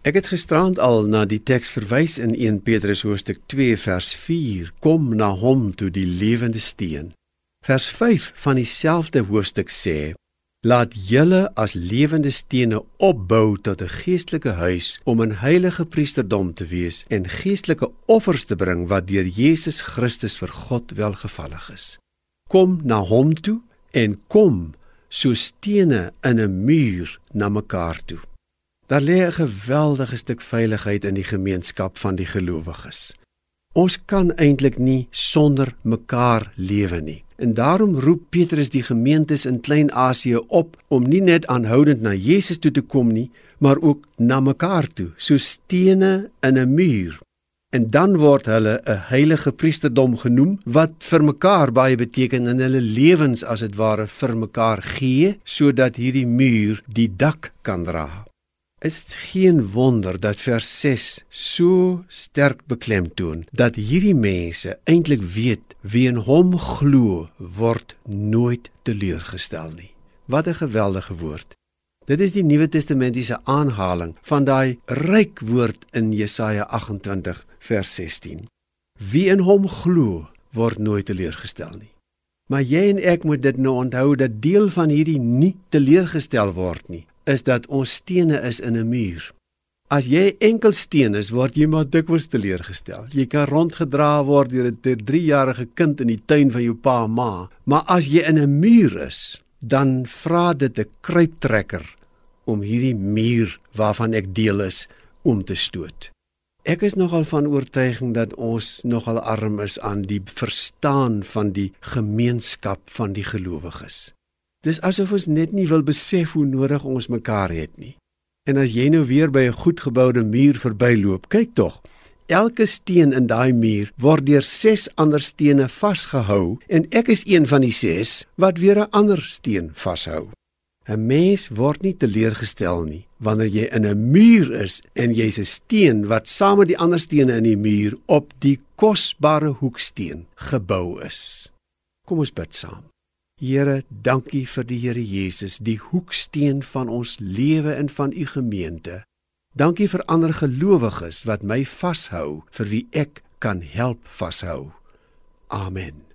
Ek het gisterand al na die teks verwys in 1 Petrus hoofstuk 2 vers 4. Kom na hom toe die lewende steen. Vers 5 van dieselfde hoofstuk sê: Laat julle as lewende stene opbou tot 'n geestelike huis om 'n heilige priesterdom te wees en geestelike offers te bring wat deur Jesus Christus vir God welgevallig is. Kom na hom toe en kom so stene in 'n muur na mekaar toe. Daar lê 'n geweldige stuk veiligheid in die gemeenskap van die gelowiges. Ons kan eintlik nie sonder mekaar lewe nie. En daarom roep Petrus die gemeentes in Klein-Asië op om nie net aanhoudend na Jesus toe te kom nie, maar ook na mekaar toe, so stene in 'n muur. En dan word hulle 'n heilige priesterdom genoem wat vir mekaar baie beteken in hulle lewens as dit ware vir mekaar gee sodat hierdie muur die dak kan dra. Is geen wonder dat vers 6 so sterk beklemtoon dat hierdie mense eintlik weet wie in hom glo word nooit teleurgestel nie. Wat 'n geweldige woord. Dit is die Nuwe Testamentiese aanhaling van daai ryk woord in Jesaja 28 vers 16. Wie in hom glo word nooit teleurgestel nie. Maar jy en ek moet dit nou onthou dat deel van hierdie nie teleurgestel word nie is dat ons stene is in 'n muur. As jy enkel steen is, word jy maar dikwels teleurgestel. Jy kan rondgedra word deur 'n 3-jarige kind in die tuin van jou pa en ma, maar as jy in 'n muur is, dan vra dit 'n kruiptrekker om hierdie muur waarvan ek deel is om te stoot. Ek is nogal van oortuiging dat ons nogal arm is aan die verstaan van die gemeenskap van die gelowiges. Dis asof ons net nie wil besef hoe nodig ons mekaar het nie. En as jy nou weer by 'n goedgeboude muur verbyloop, kyk tog. Elke steen in daai muur word deur 6 ander stene vasgehou en ek is een van die 6 wat weer 'n ander steen vashou. 'n Mens word nie teleurgestel nie wanneer jy in 'n muur is en jy's 'n steen wat saam met die ander stene in die muur op die kosbare hoeksteen gebou is. Kom ons bid saam. Here, dankie vir die Here Jesus, die hoeksteen van ons lewe en van u gemeente. Dankie vir ander gelowiges wat my vashou, vir wie ek kan help vashou. Amen.